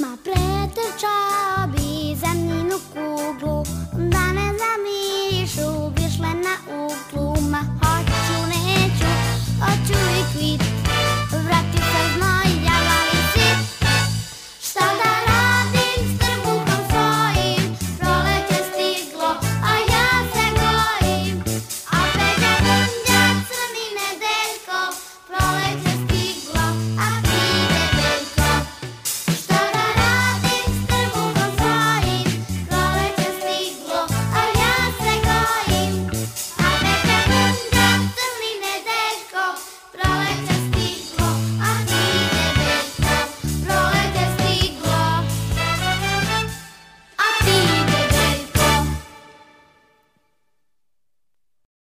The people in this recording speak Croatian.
Ma pretrčao bi zemljinu kuglu da ne završi